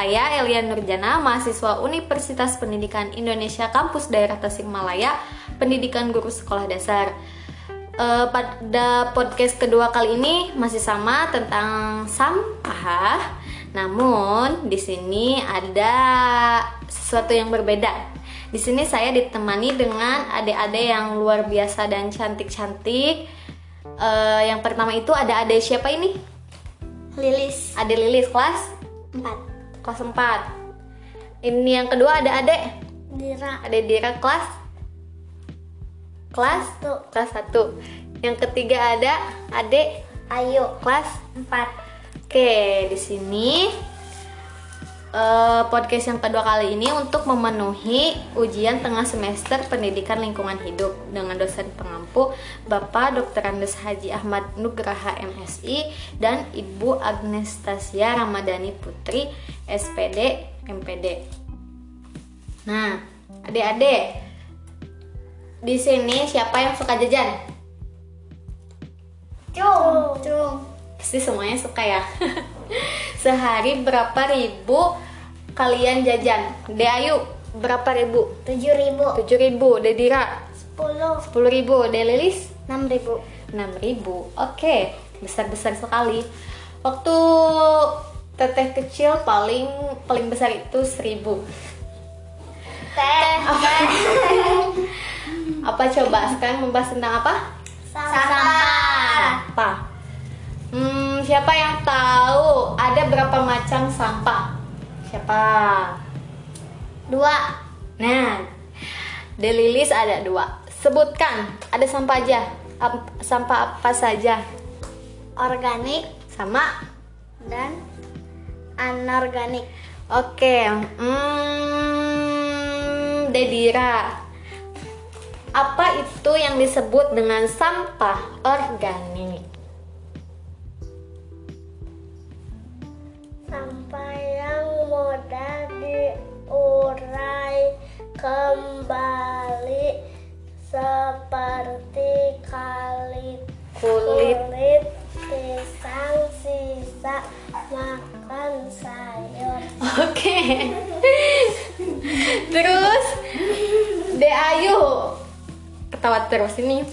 saya Elia Nurjana, mahasiswa Universitas Pendidikan Indonesia Kampus Daerah Tasikmalaya, Pendidikan Guru Sekolah Dasar. Eh, pada podcast kedua kali ini masih sama tentang sampah. Namun di sini ada sesuatu yang berbeda. Di sini saya ditemani dengan adik-adik yang luar biasa dan cantik-cantik. Eh, yang pertama itu ada adik siapa ini? Lilis Adik Lilis kelas 4 kelas 4. Ini yang kedua ada adik. Dira Ada Dira kelas kelas Satu. kelas 1. Yang ketiga ada adik Ayu kelas 4 Oke, di sini eh, podcast yang kedua kali ini untuk memenuhi ujian tengah semester Pendidikan Lingkungan Hidup dengan dosen pengampu Bapak Dr. Andes Haji Ahmad Nugraha MSI dan Ibu Agnestasia Ramadhani Putri SPD MPD. Nah, adik-adik, di sini siapa yang suka jajan? Cung Cung Pasti semuanya suka ya. Sehari berapa ribu kalian jajan? De Ayu berapa ribu? 7 ribu 7 ribu. De Dira 10 10 ribu. De Lilis 6 ribu 6 ribu. Oke, besar-besar sekali. Waktu teteh kecil paling paling besar itu 1000. Teh Apa coba sekarang membahas tentang apa? Sampah Sampah. Hmm, siapa yang tahu ada berapa macam sampah? Siapa? Dua Nah, De Lilis ada dua. Sebutkan, ada sampah aja. Ap- sampah apa saja? Organik Sama? dan anorganik Oke. Hmm, Dedira. Apa itu yang disebut dengan sampah organik? Mudah diurai kembali seperti kali Kulit. kulit pisang sisa makan sayur Oke. Terus De Ayu ketawa terus ini.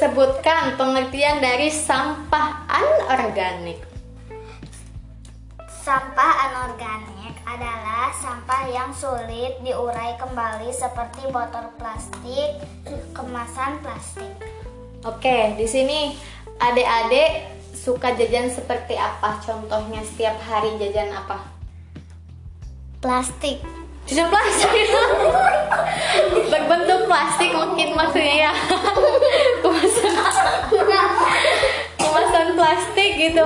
Sebutkan pengertian dari sampah anorganik. Sampah anorganik adalah sampah yang sulit diurai kembali seperti botol plastik, kemasan plastik. Oke, di sini adik-adik suka jajan seperti apa? Contohnya setiap hari jajan apa? Plastik. Jajan plastik. Berbentuk plastik mungkin maksudnya ya. Kemasan kemasan plastik gitu.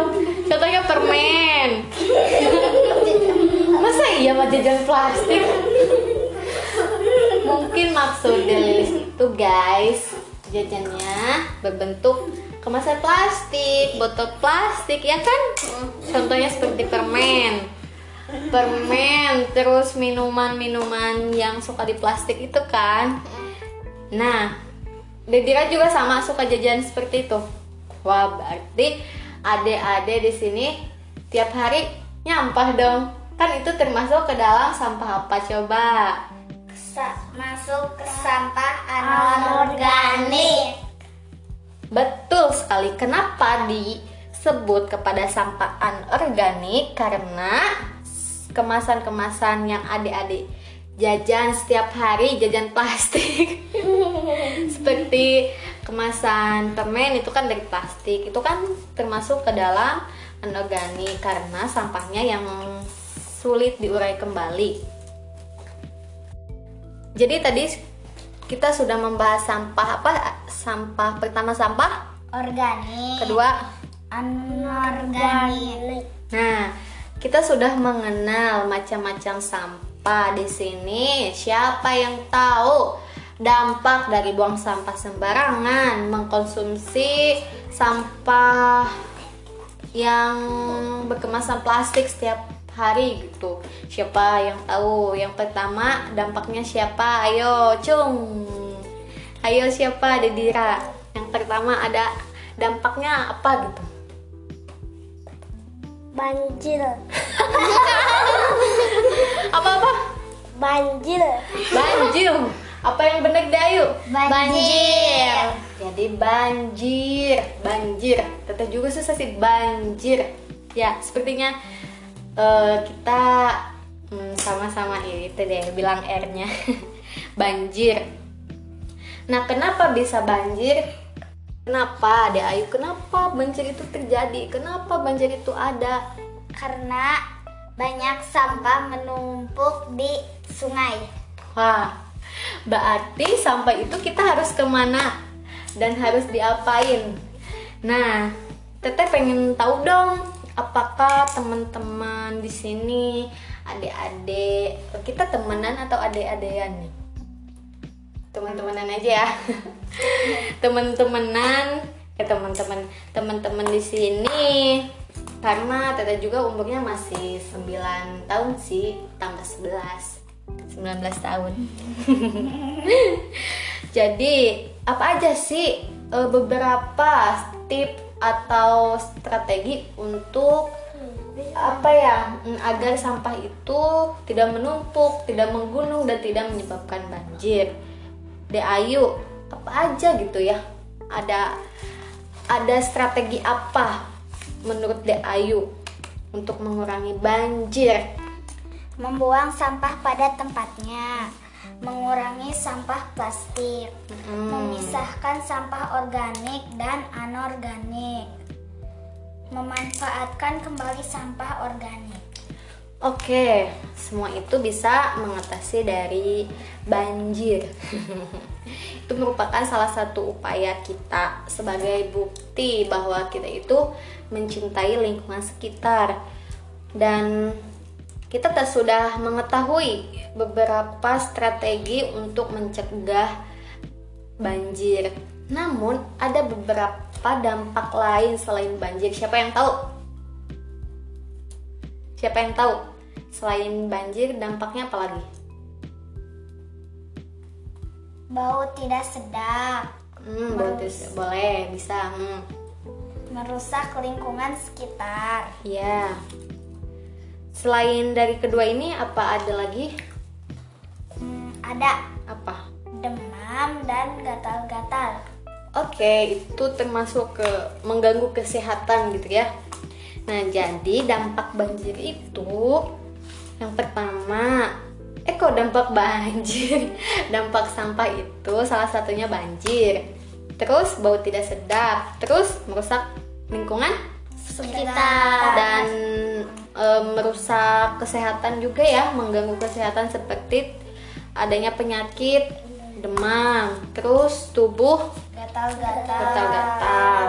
Contohnya permen. Masa iya mah jajan plastik? Mungkin maksud itu guys jajannya berbentuk kemasan plastik, botol plastik ya kan? Contohnya seperti permen. Permen, terus minuman-minuman yang suka di plastik itu kan. Nah, Dedira juga sama suka jajan seperti itu. Wah, berarti adik-adik di sini tiap hari nyampah dong. Kan itu termasuk ke dalam sampah apa coba? Sa- masuk ke sampah anorganik. Betul sekali. Kenapa disebut kepada sampah anorganik? Karena kemasan-kemasan yang adik-adik jajan setiap hari jajan plastik. Seperti kemasan permen itu kan dari plastik. Itu kan termasuk ke dalam anorganik karena sampahnya yang sulit diurai kembali. Jadi tadi kita sudah membahas sampah apa? Sampah pertama sampah, Organik. kedua. anorganik. Nah, kita sudah mengenal macam-macam sampah di sini. Siapa yang tahu dampak dari buang sampah sembarangan, mengkonsumsi sampah yang berkemasan plastik setiap hari gitu. Siapa yang tahu? Yang pertama dampaknya siapa? Ayo, cung. Ayo siapa? Dedira. Yang pertama ada dampaknya apa gitu? Banjir. Apa-apa? Banjir. Banjir. Apa yang benar Dayu? Banjir. Jadi banjir, banjir. Teteh juga susah sih banjir. Ya, sepertinya eh, kita hmm, sama-sama itu deh bilang R-nya. banjir. Nah, kenapa bisa banjir? Kenapa, Ade Ayu? Kenapa banjir itu terjadi? Kenapa banjir itu ada? Karena banyak sampah menumpuk di sungai. Wah, berarti sampah itu kita harus ke mana dan harus diapain? Nah, Teteh pengen tahu dong, apakah teman-teman di sini adik-adik kita temenan atau adik-adean nih? Teman-temanan aja ya. Teman-temanan, ya teman-teman teman-teman di sini karena Teteh juga umurnya masih 9 tahun sih, tambah 11. 19 tahun. Jadi, apa aja sih e, beberapa tip atau strategi untuk apa ya agar sampah itu tidak menumpuk, tidak menggunung dan tidak menyebabkan banjir. De Ayu, apa aja gitu ya? Ada ada strategi apa menurut De Ayu untuk mengurangi banjir? Membuang sampah pada tempatnya. Mengurangi sampah plastik. Hmm. Memisahkan sampah organik dan anorganik. Memanfaatkan kembali sampah organik. Oke, semua itu bisa mengatasi dari banjir. itu merupakan salah satu upaya kita sebagai bukti bahwa kita itu mencintai lingkungan sekitar. Dan kita sudah mengetahui beberapa strategi untuk mencegah banjir. Namun ada beberapa dampak lain selain banjir. Siapa yang tahu? Siapa yang tahu? Selain banjir, dampaknya apa lagi? Bau tidak sedap. Hmm. Boleh, bisa. Hmm. Merusak lingkungan sekitar. Ya. Selain dari kedua ini, apa ada lagi? Hmm, ada Apa? demam dan gatal-gatal. Oke, itu termasuk ke mengganggu kesehatan gitu ya. Nah, jadi dampak banjir itu yang pertama, eh kok dampak banjir? dampak sampah itu salah satunya banjir. Terus bau tidak sedap, terus merusak lingkungan Sekitar. dan e, merusak kesehatan juga ya, mengganggu kesehatan seperti adanya penyakit demam, terus tubuh Gatal-gatal.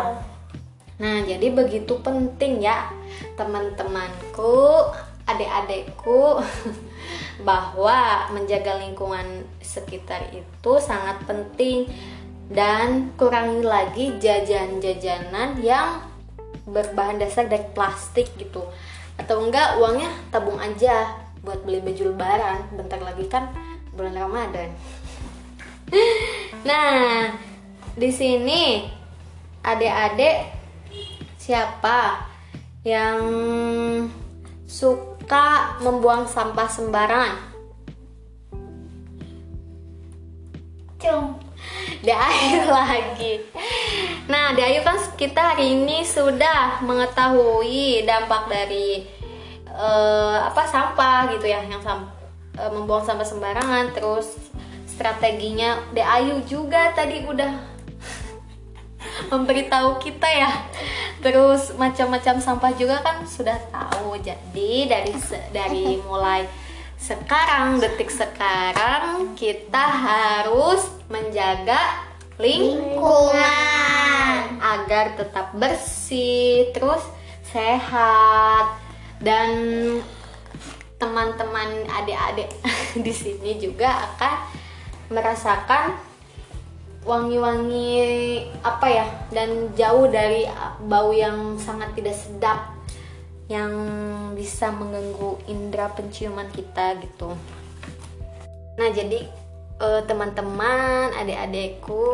Nah, jadi begitu penting ya teman-temanku, adik-adikku bahwa menjaga lingkungan sekitar itu sangat penting dan kurangi lagi jajan-jajanan yang berbahan dasar dari plastik gitu. Atau enggak uangnya tabung aja buat beli baju lebaran. Bentar lagi kan bulan Ramadan. Nah, di sini adik-adik siapa yang suka membuang sampah sembarangan? Cung. Air lagi. Nah, di kan kita hari ini sudah mengetahui dampak dari eh, apa sampah gitu ya, yang sam- eh, membuang sampah sembarangan, terus strateginya De Ayu juga tadi udah memberitahu kita ya. Terus macam-macam sampah juga kan sudah tahu. Jadi dari dari mulai sekarang detik sekarang kita harus menjaga lingkungan agar tetap bersih, terus sehat. Dan teman-teman adik-adik di sini juga akan merasakan wangi-wangi apa ya dan jauh dari bau yang sangat tidak sedap yang bisa mengganggu indera penciuman kita gitu. Nah jadi eh, teman-teman, adik-adikku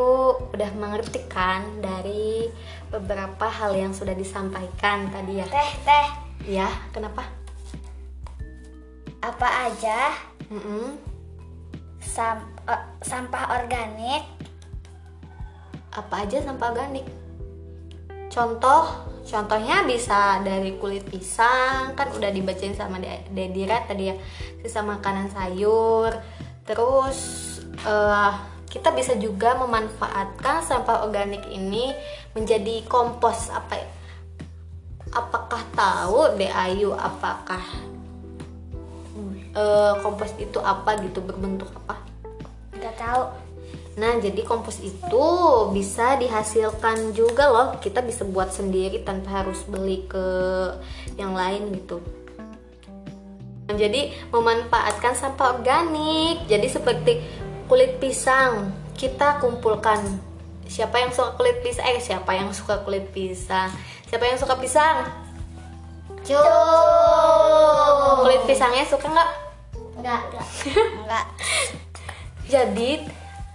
udah mengerti kan dari beberapa hal yang sudah disampaikan tadi ya. Teh, teh. Ya, kenapa? Apa aja Mm-mm. sam- eh, sampah organik Apa aja sampah organik? Contoh, contohnya bisa dari kulit pisang, kan udah dibacain sama De- Dedira tadi ya, sisa makanan sayur. Terus eh, kita bisa juga memanfaatkan sampah organik ini menjadi kompos apa ya? Apakah tahu De Ayu apakah eh, kompos itu apa gitu berbentuk apa? nggak tahu Nah, jadi kompos itu bisa dihasilkan juga loh. Kita bisa buat sendiri tanpa harus beli ke yang lain gitu. Jadi memanfaatkan sampah organik. Jadi seperti kulit pisang, kita kumpulkan. Siapa yang suka kulit pisang? Eh, siapa yang suka kulit pisang? Siapa yang suka pisang? Cuk. Kulit pisangnya suka nggak? nggak nggak nggak Jadi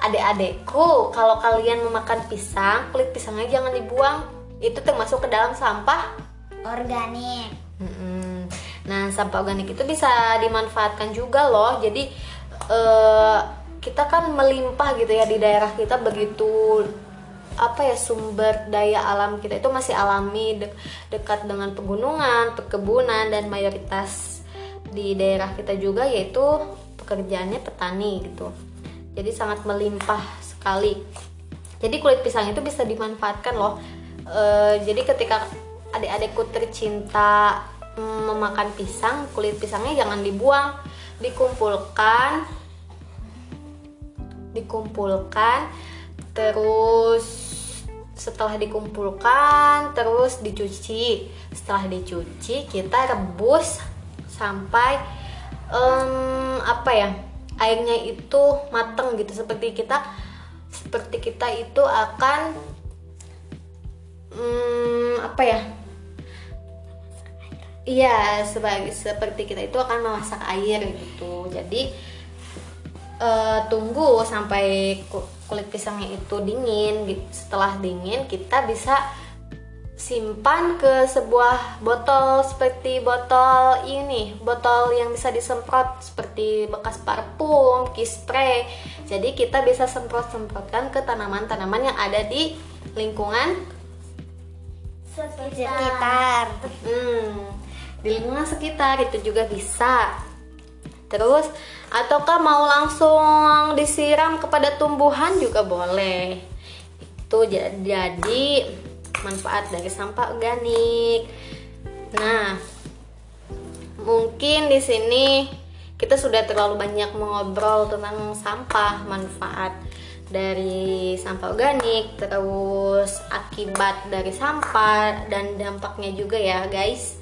adik-adekku, kalau kalian memakan pisang, kulit pisangnya jangan dibuang. Itu termasuk ke dalam sampah. organik Mm-mm. Nah, sampah organik itu bisa dimanfaatkan juga loh. Jadi eh, kita kan melimpah gitu ya di daerah kita begitu apa ya sumber daya alam kita itu masih alami de- dekat dengan pegunungan, perkebunan dan mayoritas di daerah kita juga yaitu pekerjaannya petani gitu. Jadi sangat melimpah sekali. Jadi kulit pisang itu bisa dimanfaatkan loh. Eh, jadi ketika adik-adikku tercinta mm, memakan pisang, kulit pisangnya jangan dibuang, dikumpulkan, dikumpulkan, terus setelah dikumpulkan, terus dicuci. Setelah dicuci, kita rebus sampai em, apa ya airnya itu mateng gitu. Seperti kita seperti kita itu akan hmm, apa ya? Iya sebagai seperti kita itu akan memasak air gitu. Jadi eh, tunggu sampai ku- kulit pisangnya itu dingin gitu. setelah dingin kita bisa simpan ke sebuah botol seperti botol ini botol yang bisa disemprot seperti bekas parfum, key spray jadi kita bisa semprot-semprotkan ke tanaman-tanaman yang ada di lingkungan sekitar Hmm, di lingkungan sekitar itu juga bisa. Terus, ataukah mau langsung disiram kepada tumbuhan juga boleh. Itu ja- jadi manfaat dari sampah organik. Nah, mungkin di sini kita sudah terlalu banyak mengobrol tentang sampah, manfaat dari sampah organik, terus akibat dari sampah dan dampaknya juga ya, guys.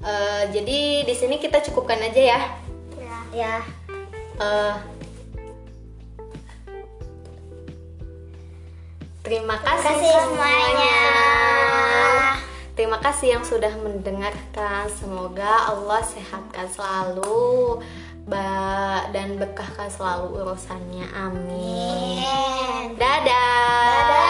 Eh, jadi di sini kita cukupkan aja ya. ya ya Eh, terima kasih, kasih semuanya. Terima kasih yang sudah mendengarkan. Semoga Allah sehatkan selalu ba- dan berkahkan selalu urusannya. Amin. Amin. Dadah. Dadah.